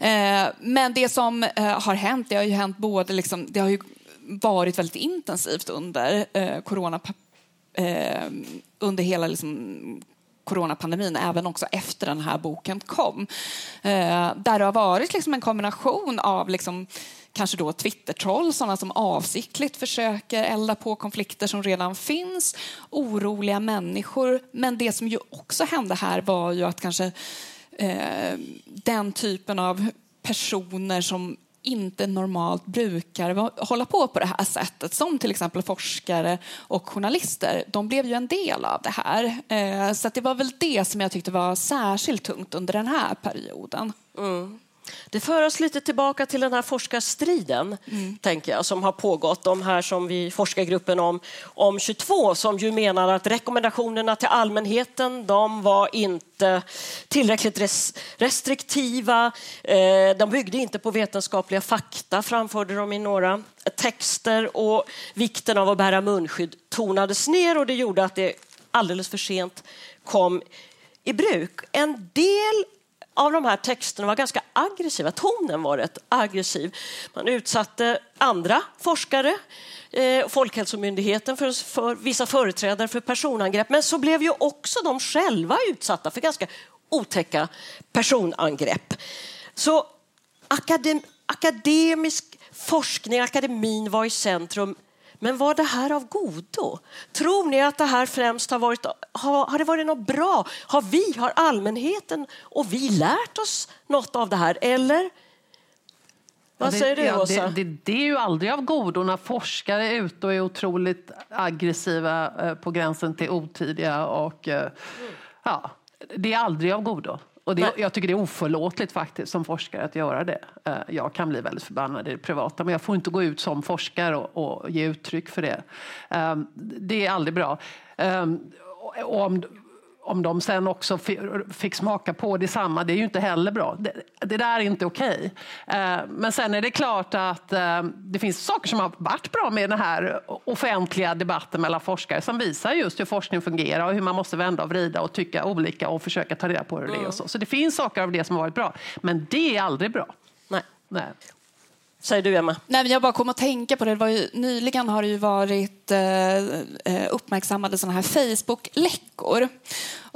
Eh, men det som eh, har hänt, det har ju hänt både liksom, det har ju varit väldigt intensivt under eh, corona, eh, under hela liksom, coronapandemin, även också efter den här boken kom. Eh, där det har varit liksom en kombination av liksom, kanske då Twitter-troll, sådana som avsiktligt försöker elda på konflikter som redan finns, oroliga människor. Men det som ju också hände här var ju att kanske eh, den typen av personer som inte normalt brukar hålla på på det här sättet, som till exempel forskare och journalister, de blev ju en del av det här. Eh, så det var väl det som jag tyckte var särskilt tungt under den här perioden. Mm.
Det för oss lite tillbaka till den här forskarstriden mm. tänker jag, som har pågått. De här som vi forskargruppen om, om 22 som ju menar att rekommendationerna till allmänheten de var inte tillräckligt res restriktiva. Eh, de byggde inte på vetenskapliga fakta, framförde de i några texter och vikten av att bära munskydd tonades ner och det gjorde att det alldeles för sent kom i bruk. En del av de här texterna var ganska aggressiva. Tonen var rätt aggressiv. Man utsatte andra forskare, eh, Folkhälsomyndigheten för, för vissa företrädare för personangrepp. Men så blev ju också de själva utsatta för ganska otäcka personangrepp. Så akadem, akademisk forskning, akademin var i centrum men var det här av godo? Tror ni att det här främst har varit, har, har det varit något bra? Har vi, har allmänheten och vi lärt oss något av det här? Eller? Vad
det,
säger du,
ja,
Åsa?
Det, det, det, är ju aldrig av godo när forskare är ute och är otroligt aggressiva eh, på gränsen till otidiga. Och, eh, ja, det är aldrig av godo. Och det, jag tycker det är oförlåtligt faktiskt som forskare att göra det. Eh, jag kan bli väldigt förbannad i det privata men jag får inte gå ut som forskare och, och ge uttryck för det. Ehm, det är aldrig bra. Ehm, om, om de sen också fick smaka på detsamma, det är ju inte heller bra. Det, det där är inte okej. Okay. Eh, men sen är det klart att eh, det finns saker som har varit bra med den här offentliga debatten mellan forskare som visar just hur forskning fungerar och hur man måste vända och vrida och tycka olika och försöka ta reda på hur det är. Och så. så det finns saker av det som har varit bra, men det är aldrig bra.
Nej.
Nej.
Säger du, Emma?
Nej, jag bara kom att tänka på det. det var ju, nyligen har det ju varit eh, eh, uppmärksammade såna här Facebook-läckor.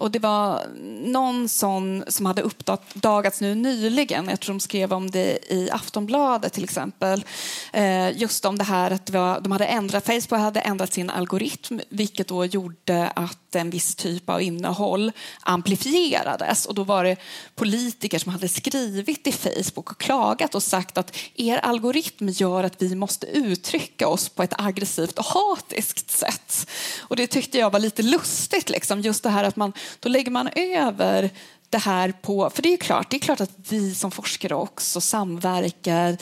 Och det var någon sån som hade uppdagats nu nyligen, jag tror de skrev om det i Aftonbladet till exempel, eh, just om det här att var, de hade ändrat, Facebook hade ändrat sin algoritm vilket då gjorde att en viss typ av innehåll amplifierades och då var det politiker som hade skrivit i Facebook och klagat och sagt att er algoritm gör att vi måste uttrycka oss på ett aggressivt och hatiskt sätt. Och det tyckte jag var lite lustigt, liksom. just det här att man då lägger man över det här på... För det är klart, det är klart att vi som forskare också samverkar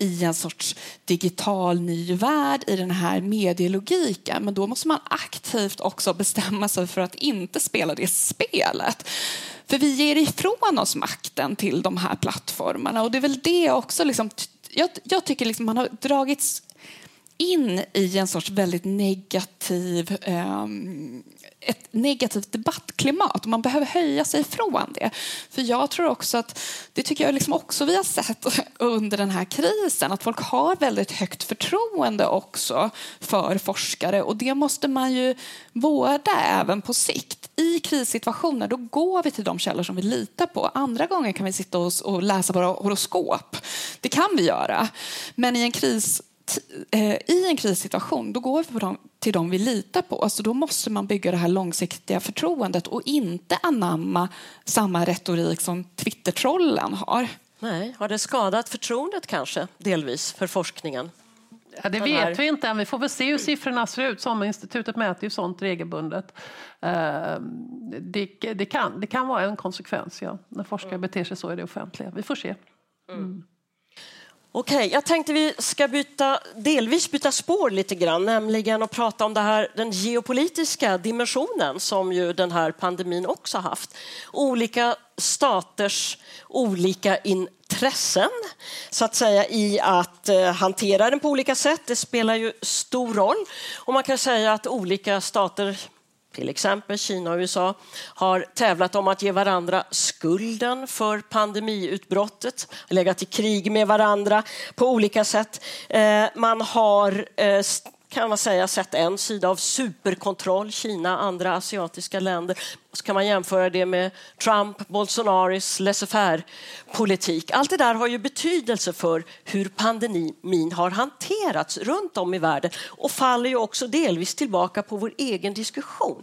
i en sorts digital ny värld i den här medielogiken. Men då måste man aktivt också bestämma sig för att inte spela det spelet. För vi ger ifrån oss makten till de här plattformarna och det är väl det också liksom, jag, jag tycker liksom man har dragits in i en sorts väldigt negativ eh, ett negativt debattklimat och man behöver höja sig från det. För jag tror också att, det tycker jag liksom också vi har sett (laughs) under den här krisen, att folk har väldigt högt förtroende också för forskare och det måste man ju vårda även på sikt. I krissituationer då går vi till de källor som vi litar på. Andra gånger kan vi sitta och läsa våra horoskop. Det kan vi göra. Men i en kris eh, i en krissituation då går vi på de till dem vi litar på. Alltså då måste man bygga det här långsiktiga förtroendet och inte anamma samma retorik som Twittertrollen har.
Nej, har det skadat förtroendet kanske delvis för forskningen?
Ja, det vet vi inte än. Vi får väl se hur siffrorna ser ut. Sommarinstitutet mäter ju sånt regelbundet. Ehm, det, det, kan, det kan vara en konsekvens ja, när forskare beter sig så i det offentliga. Vi får se. Mm.
Okej, okay, jag tänkte vi ska byta, delvis byta spår lite grann, nämligen att prata om det här, den geopolitiska dimensionen som ju den här pandemin också haft. Olika staters olika intressen så att säga i att eh, hantera den på olika sätt. Det spelar ju stor roll och man kan säga att olika stater till exempel Kina och USA, har tävlat om att ge varandra skulden för pandemiutbrottet, legat i krig med varandra på olika sätt. Eh, man har eh, kan man säga sett en sida av superkontroll, Kina, andra asiatiska länder. Så kan man jämföra det med Trump, Bolsonaris laissez-faire-politik. Allt det där har ju betydelse för hur pandemin har hanterats runt om i världen och faller ju också delvis tillbaka på vår egen diskussion.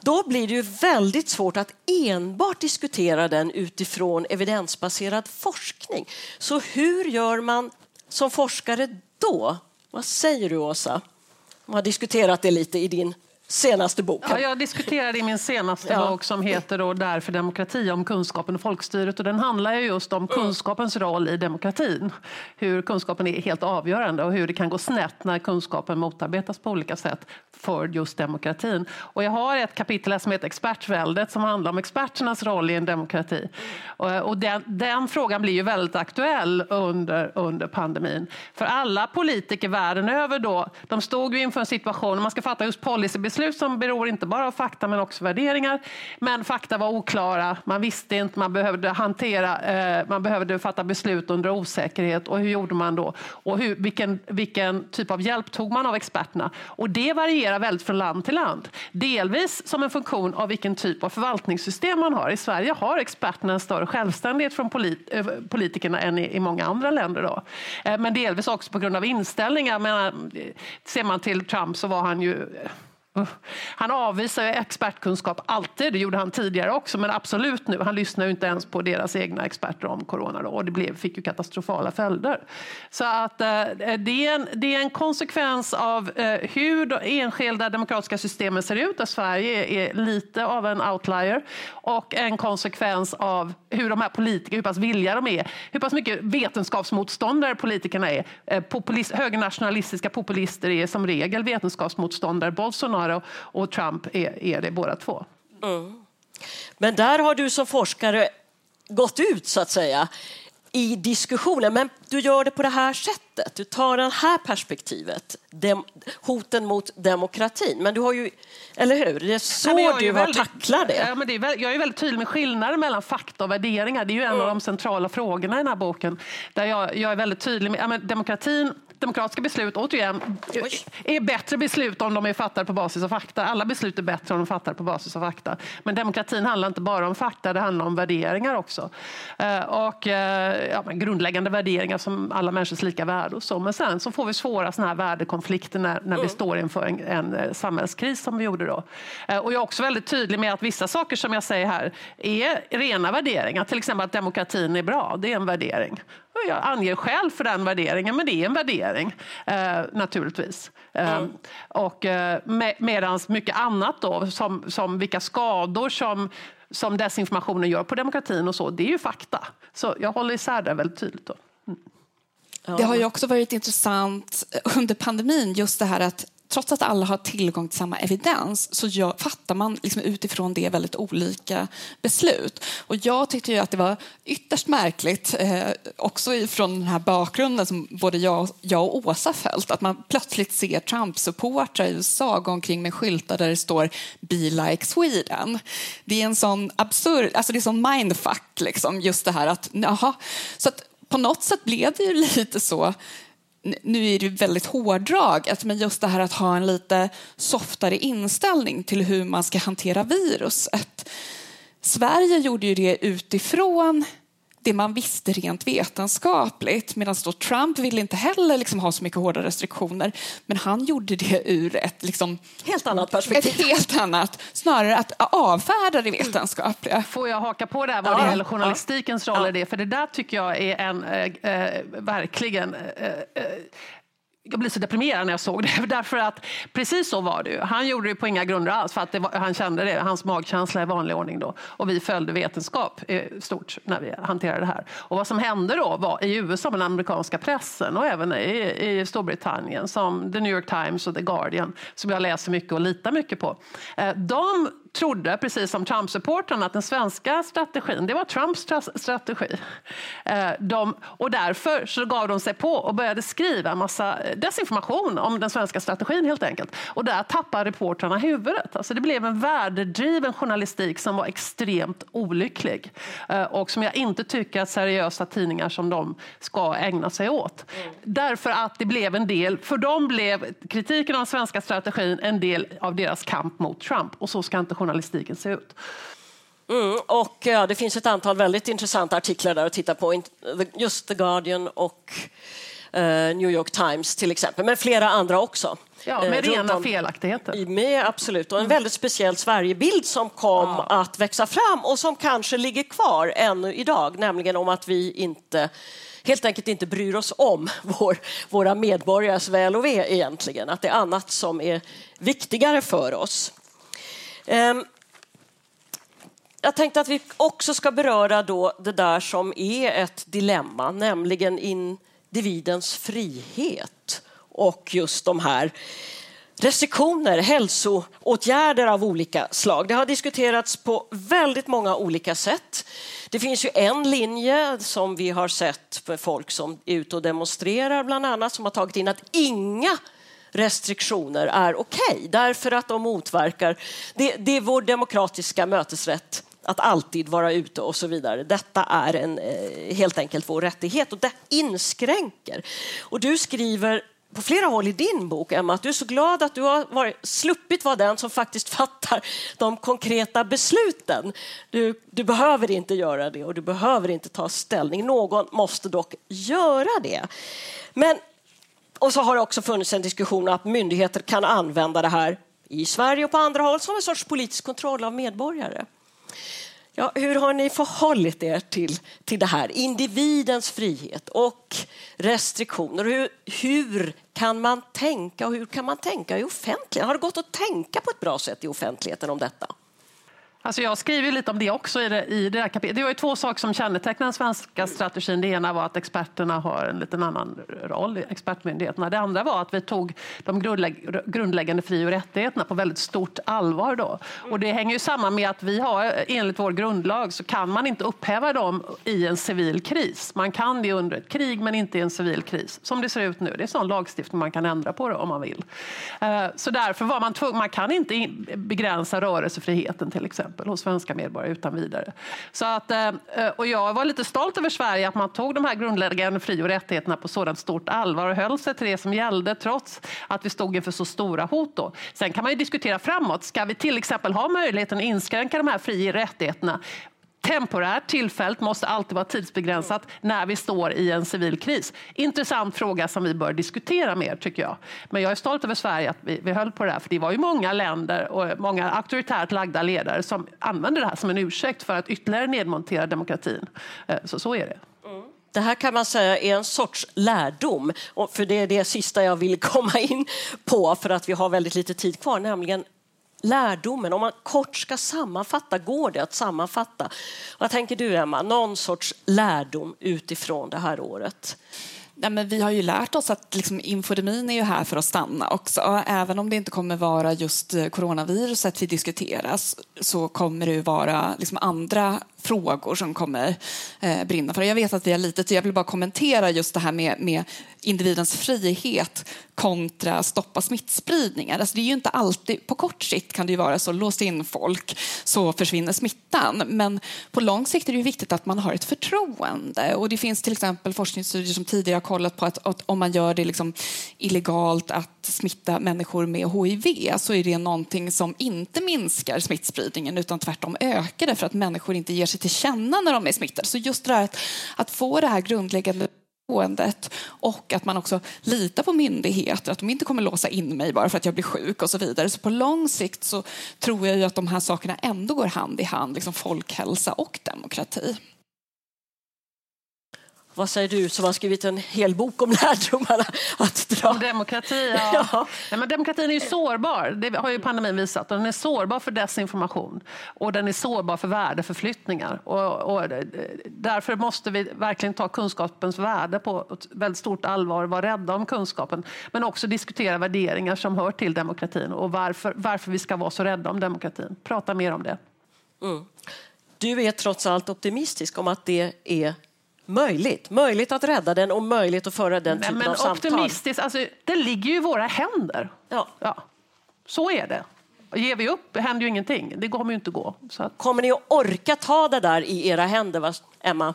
Då blir det ju väldigt svårt att enbart diskutera den utifrån evidensbaserad forskning. Så hur gör man som forskare då? Vad säger du, Åsa? Man har diskuterat det lite i din senaste bok.
Ja, jag diskuterade i min senaste ja. bok som heter då Därför demokrati, om kunskapen och folkstyret. Och den handlar ju just om kunskapens roll i demokratin. Hur kunskapen är helt avgörande och hur det kan gå snett när kunskapen motarbetas på olika sätt för just demokratin. Och jag har ett kapitel som heter Expertväldet som handlar om experternas roll i en demokrati. Och den, den frågan blir ju väldigt aktuell under, under pandemin. För alla politiker världen över då, de stod ju inför en situation, man ska fatta just policybeslut som beror inte bara av fakta men också värderingar. Men fakta var oklara, man visste inte, man behövde hantera, eh, man behövde fatta beslut under osäkerhet. Och hur gjorde man då? Och hur, vilken, vilken typ av hjälp tog man av experterna? Och det varierar varierar väldigt från land till land. Delvis som en funktion av vilken typ av förvaltningssystem man har. I Sverige har experterna en större självständighet från polit eh, politikerna än i, i många andra länder. Då. Eh, men delvis också på grund av inställningar. Men, eh, ser man till Trump så var han ju eh, han avvisar expertkunskap alltid, det gjorde han tidigare också, men absolut nu. Han lyssnar ju inte ens på deras egna experter om corona då, och det blev, fick ju katastrofala följder. Så att eh, det, är en, det är en konsekvens av eh, hur de enskilda demokratiska systemen ser ut, där Sverige är lite av en outlier, och en konsekvens av hur de här politikerna, hur pass villiga de är, hur pass mycket vetenskapsmotståndare politikerna är. Eh, populist, högernationalistiska populister är som regel vetenskapsmotståndare. Bolsonaro Bolsonaro och Trump är, är det båda två. Mm.
Men där har du som forskare gått ut så att säga i diskussionen, men du gör det på det här sättet. Du tar det här perspektivet, dem, hoten mot demokratin. Men du har ju, eller hur? Det är så Nej, du har tacklat det.
Ja, men det är, jag är väldigt tydlig med skillnaden mellan fakta och värderingar. Det är ju en mm. av de centrala frågorna i den här boken. Där jag, jag är väldigt tydlig med ja, demokratin demokratiska beslut, återigen, är bättre beslut om de är fattade på basis av fakta. Alla beslut är bättre om de är fattade på basis av fakta. Men demokratin handlar inte bara om fakta, det handlar om värderingar också. Eh, och eh, ja, grundläggande värderingar som alla människors lika värde och så. Men sen så får vi svåra såna här värdekonflikter när, när vi mm. står inför en, en eh, samhällskris som vi gjorde då. Och jag är också väldigt tydlig med att vissa saker som jag säger här är rena värderingar. Till exempel att demokratin är bra, det är en värdering. Jag anger själv för den värderingen, men det är en värdering eh, naturligtvis. Eh, mm. och eh, med, medans mycket annat då, som, som vilka skador som som desinformationen gör på demokratin och så, det är ju fakta. Så jag håller isär det väldigt tydligt. Då. Mm.
Det har ju också varit intressant under pandemin, just det här att trots att alla har tillgång till samma evidens så gör, fattar man liksom utifrån det väldigt olika beslut. Och jag tyckte ju att det var ytterst märkligt, eh, också från den här bakgrunden som både jag, jag och Åsa följt, att man plötsligt ser Trump-supportrar i USA gå omkring med skyltar där det står “Be like Sweden”. Det är en sån absurd, alltså det är sån mindfuck, liksom, just det här att, jaha. Så att på något sätt blev det ju lite så nu är det väldigt hårdraget, alltså, men just det här att ha en lite softare inställning till hur man ska hantera viruset. Sverige gjorde ju det utifrån det man visste rent vetenskapligt. Medan då Trump ville inte heller liksom ha så mycket hårda restriktioner. Men han gjorde det ur ett liksom,
helt annat perspektiv.
Ett helt annat, snarare att avfärda det vetenskapliga.
Får jag haka på där vad ja. det gäller journalistikens roll ja. i det? För det där tycker jag är en, äh, äh, verkligen äh, jag blev så deprimerad när jag såg det. (laughs) Därför att precis så var det ju. Han gjorde det på inga grunder alls, för att var, han kände det. Hans magkänsla i vanlig ordning då. Och vi följde vetenskap eh, stort när vi hanterade det här. Och vad som hände då var i USA med den amerikanska pressen och även i, i Storbritannien som The New York Times och The Guardian som jag läser mycket och litar mycket på. Eh, de trodde, precis som Trump-supportrarna, att den svenska strategin, det var Trumps strategi. Eh, de, och därför så gav de sig på och började skriva en massa eh, desinformation om den svenska strategin helt enkelt. Och där tappade reportrarna huvudet. Alltså det blev en värdedriven journalistik som var extremt olycklig eh, och som jag inte tycker att seriösa tidningar som de ska ägna sig åt. Därför att det blev en del, för dem blev kritiken av den svenska strategin en del av deras kamp mot Trump och så ska inte journalistiken se ut.
Mm, och ja, det finns ett antal väldigt intressanta artiklar där att titta på, just The Guardian och uh, New York Times till exempel, men flera andra också.
Ja, med uh, rena felaktigheter.
Med, absolut, och en mm. väldigt speciell Sverigebild som kom ja. att växa fram och som kanske ligger kvar ännu idag, nämligen om att vi inte helt enkelt inte bryr oss om (laughs) vår, våra medborgares väl och ve egentligen, att det är annat som är viktigare för oss. Ehm, jag tänkte att vi också ska beröra då det där som är ett dilemma, nämligen individens frihet och just de här restriktioner, hälsoåtgärder av olika slag. Det har diskuterats på väldigt många olika sätt. Det finns ju en linje som vi har sett för folk som är ute och demonstrerar bland annat som har tagit in att inga restriktioner är okej okay, därför att de motverkar, det, det är vår demokratiska mötesrätt att alltid vara ute och så vidare. Detta är en, eh, helt enkelt vår rättighet och det inskränker. Och du skriver på flera håll i din bok, Emma, att du är så glad att du har varit, sluppit vara den som faktiskt (laughs) fattar de konkreta besluten. Du, du behöver inte göra det och du behöver inte ta ställning. Någon måste dock göra det. Men och så har det också funnits en diskussion om att myndigheter kan använda det här i Sverige och på andra håll som en sorts politisk kontroll av medborgare. Ja, hur har ni förhållit er till, till det här? Individens frihet och restriktioner. Hur, hur kan man tänka och hur kan man tänka i offentligheten? Har det gått att tänka på ett bra sätt i offentligheten om detta?
Alltså jag skriver lite om det också i det, i det här kapitlet. Det var ju två saker som kännetecknade den svenska strategin. Det ena var att experterna har en liten annan roll, expertmyndigheterna. Det andra var att vi tog de grundlägg, grundläggande fri och rättigheterna på väldigt stort allvar. Då. Och det hänger ju samman med att vi har, enligt vår grundlag, så kan man inte upphäva dem i en civil kris. Man kan det under ett krig, men inte i en civil kris. Som det ser ut nu. Det är sån lagstiftning man kan ändra på det om man vill. Eh, så därför var man tvungen, man kan inte begränsa rörelsefriheten till exempel exempel hos svenska medborgare utan vidare. Så att, eh, eh, och jag var lite stolt över Sverige att man tog de här grundläggande fri och rättigheterna på sådant stort allvar och höll sig till det som gällde trots att vi stod inför så stora hot. Då. Sen kan man ju diskutera framåt. Ska vi till exempel ha möjligheten att inskränka de här fri och rättigheterna temporärt, tillfälligt, måste alltid vara tidsbegränsat när vi står i en civil kris. Intressant fråga som vi bör diskutera mer, tycker jag. Men jag är stolt över Sverige att vi, vi höll på det här, för det var ju många länder och många auktoritärt lagda ledare som använde det här som en ursäkt för att ytterligare nedmontera demokratin. Eh, så, så är det.
Mm. Det här kan man säga är en sorts lärdom, för det är det sista jag vill (laughs) komma in på för att vi har väldigt lite tid kvar, nämligen lärdomen, om man kort ska sammanfatta, går det att sammanfatta? Vad tänker du Emma, någon sorts lärdom utifrån det här året?
Nej, men vi har ju lärt oss att liksom, infodemin är ju här för att stanna också. Även om det inte kommer vara just coronaviruset vi diskuteras så kommer det ju vara liksom, andra frågor som kommer eh, brinna för. Jag vet att vi har lite, jag vill bara kommentera just det här med, med individens frihet kontra stoppa smittspridningar. Alltså det är ju inte alltid, på kort sikt kan det ju vara så, lås in folk så försvinner smittan. Men på lång sikt är det ju viktigt att man har ett förtroende. Och det finns till exempel forskningsstudier som tidigare har kollat på att, att om man gör det liksom illegalt att smitta människor med hiv så är det någonting som inte minskar smittspridningen utan tvärtom ökar det för att människor inte ger sig till känna när de är smittade. Så just det här att, att få det här grundläggande boendet och att man också litar på myndigheter, att de inte kommer låsa in mig bara för att jag blir sjuk och så vidare. Så på lång sikt så tror jag ju att de här sakerna ändå går hand i hand, liksom folkhälsa och demokrati.
Vad säger du som har skrivit en hel bok om (laughs) lärdomarna att dra?
Om demokrati, ja. (laughs) ja. Nej, men demokratin är ju sårbar, det har ju pandemin visat. Den är sårbar för desinformation och den är sårbar för värdeförflyttningar. Och, och därför måste vi verkligen ta kunskapens värde på ett väldigt stort allvar, vara rädda om kunskapen, men också diskutera värderingar som hör till demokratin och varför, varför vi ska vara så rädda om demokratin. Prata mer om det.
Mm. Du är trots allt optimistisk om att det är möjligt. Möjligt att rädda den och möjligt att föra den typen
men
av
samtal. Optimistiskt, alltså, det ligger ju i våra händer.
Ja.
ja. Så är det. Ger vi upp händer ju ingenting. Det kommer ju inte gå. Att...
Kommer ni att orka ta det där i era händer, Emma?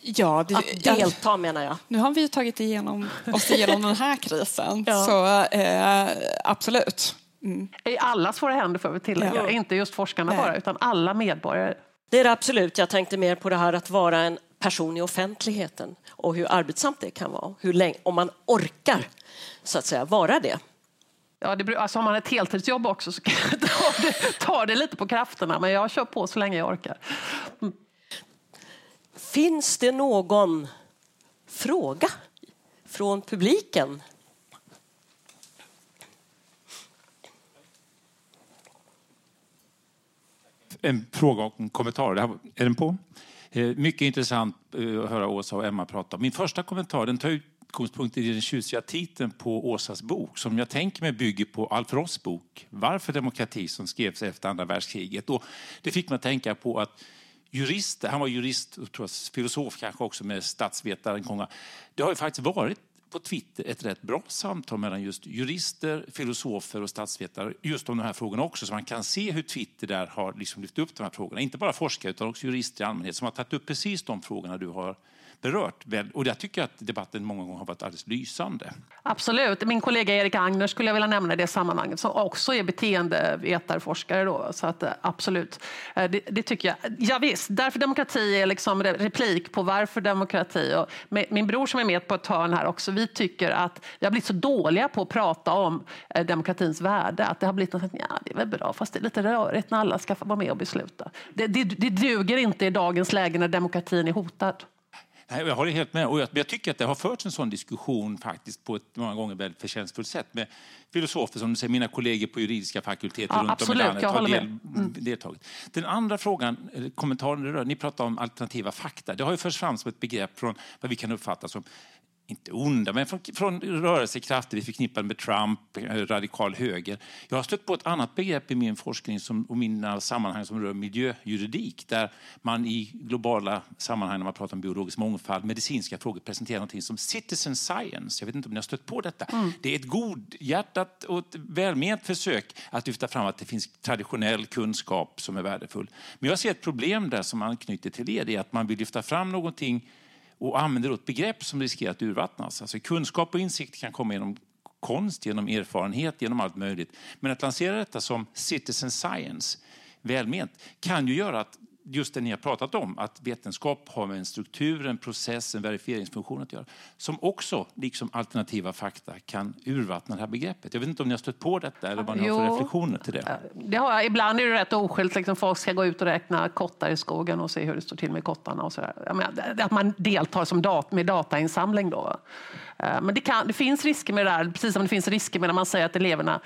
Ja,
det, att delta menar jag.
Nu har vi ju tagit igenom oss igenom den här krisen, (laughs) ja. så eh, absolut.
Mm. I allas våra händer får vi tillägga, ja. inte just forskarna Nej. bara, utan alla medborgare.
Det är det absolut. Jag tänkte mer på det här att vara en person i offentligheten och hur arbetsamt det kan vara. Hur länge, om man orkar så att säga vara det.
Ja, det, alltså har man ett heltidsjobb också så tar det, tar det lite på krafterna men jag kör på så länge jag orkar. Mm.
Finns det någon fråga från publiken?
En fråga och en kommentar. Är den på? Eh, mycket intressant eh, att höra Åsa och Emma prata. Min första kommentar den tar utgångspunkt i den tjusiga titeln på Åsas bok som jag tänker mig bygger på Alf Ross bok Varför demokrati som skrevs efter andra världskriget. Och det fick mig att tänka på att jurister, han var jurist och filosof kanske också med statsvetaren Det har ju faktiskt varit på Twitter ett rätt bra samtal mellan just jurister, filosofer och statsvetare just om de här frågorna också. Så man kan se hur Twitter där har liksom lyft upp de här frågorna. Inte bara forskare utan också jurister i allmänhet som har tagit upp precis de frågorna du har berört. Och jag tycker att debatten många gånger har varit alldeles lysande.
Absolut. Min kollega Erik Agner skulle jag vilja nämna i det sammanhanget som också är beteendevetarforskare. Då. Så att, eh, absolut, eh, det, det, tycker jag. Ja, visst, därför demokrati är liksom replik på varför demokrati. Och min bror som är med på ett hörn här också, vi tycker att vi har blivit så dåliga på att prata om eh, demokratins värde. Att det har blivit något att ja, det är väl bra, fast det är lite rörigt när alla ska få vara med och besluta. Det, det, det duger inte i dagens läge när demokratin är hotad.
Nej, jag håller helt med. Och jag, jag, tycker att det har förts en sån diskussion faktiskt på ett många gånger väldigt förtjänstfullt sätt med filosofer som du säger, mina kollegor på juridiska fakulteter
ja,
runt
absolut,
om i landet
har del,
mm. deltagit. Den andra frågan, kommentaren ni pratar om alternativa fakta. Det har ju förts fram som ett begrepp från vad vi kan uppfatta som inte onda, men från, från rörelsekrafter vi förknippar med Trump, eh, radikal höger. Jag har stött på ett annat begrepp i min forskning som, och mina sammanhang som rör miljöjuridik, där man i globala sammanhang, när man pratar om biologisk mångfald, medicinska frågor, presenterar något som citizen science. Jag vet inte om ni har stött på detta. Mm. Det är ett godhjärtat och ett välment försök att lyfta fram att det finns traditionell kunskap som är värdefull. Men jag ser ett problem där som anknyter till er, det är att man vill lyfta fram någonting och använder ett begrepp som riskerar att urvattnas. Alltså kunskap och insikt kan komma genom konst, genom erfarenhet, genom allt möjligt. Men att lansera detta som citizen science, välment, kan ju göra att just det ni har pratat om, att vetenskap har med en struktur, en process, en verifieringsfunktion att göra, som också, liksom alternativa fakta, kan urvattna det här begreppet. Jag vet inte om ni har stött på detta eller vad ni jo, har för reflektioner till det?
det har jag. Ibland är det rätt oskyldigt, liksom folk ska gå ut och räkna kottar i skogen och se hur det står till med kottarna och sådär. Menar, att man deltar som dat med datainsamling då. Eh, men det, kan, det finns risker med det där, precis som det finns risker med när man säger att eleverna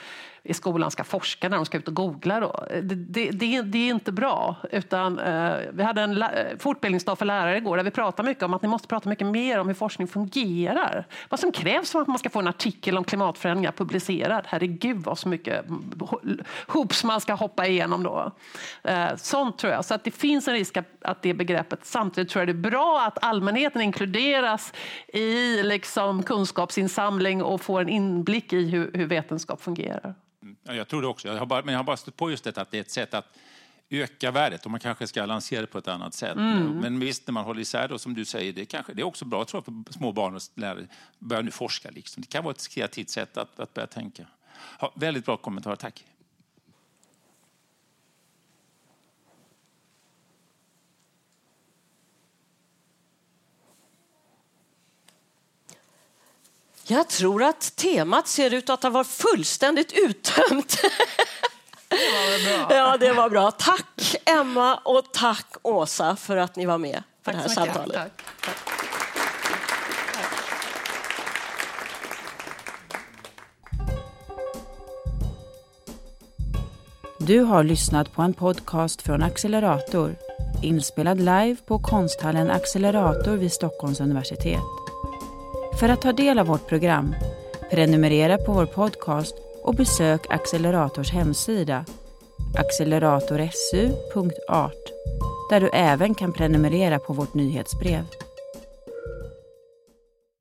i skolan ska forska när de ska ut och googla. Då. Det, det, det, det är inte bra. Utan, eh, vi hade en fortbildningsdag för lärare igår där vi pratade mycket om att ni måste prata mycket mer om hur forskning fungerar. Vad som krävs för att man ska få en artikel om klimatförändringar publicerad. Herregud vad så mycket hoops man ska hoppa igenom då. Eh, sånt tror jag. Så att det finns en risk att det begreppet, samtidigt tror jag det är bra att allmänheten inkluderas i liksom kunskapsinsamling och får en inblick i hur, hur vetenskap fungerar.
Ja, jag tror det också. Jag har bara, men jag har bara stött på just detta att det är ett sätt att öka värdet och man kanske ska lansera det på ett annat sätt. Mm. Men visst, när man håller isär då, som du säger, det, kanske, det är också bra tror jag, för små barn och lärare börja nu forska. Liksom. Det kan vara ett kreativt sätt att, att börja tänka. Ja, väldigt bra kommentar, tack.
Jag tror att temat ser ut att ha varit fullständigt uttömt. Ja, det var bra. Tack Emma och tack Åsa för att ni var med på tack det här samtalet. Tack. Tack.
Du har lyssnat på en podcast från Accelerator inspelad live på konsthallen Accelerator vid Stockholms universitet. För att ta del av vårt program, prenumerera på vår podcast och besök Accelerators hemsida acceleratorsu.art där du även kan prenumerera på vårt nyhetsbrev.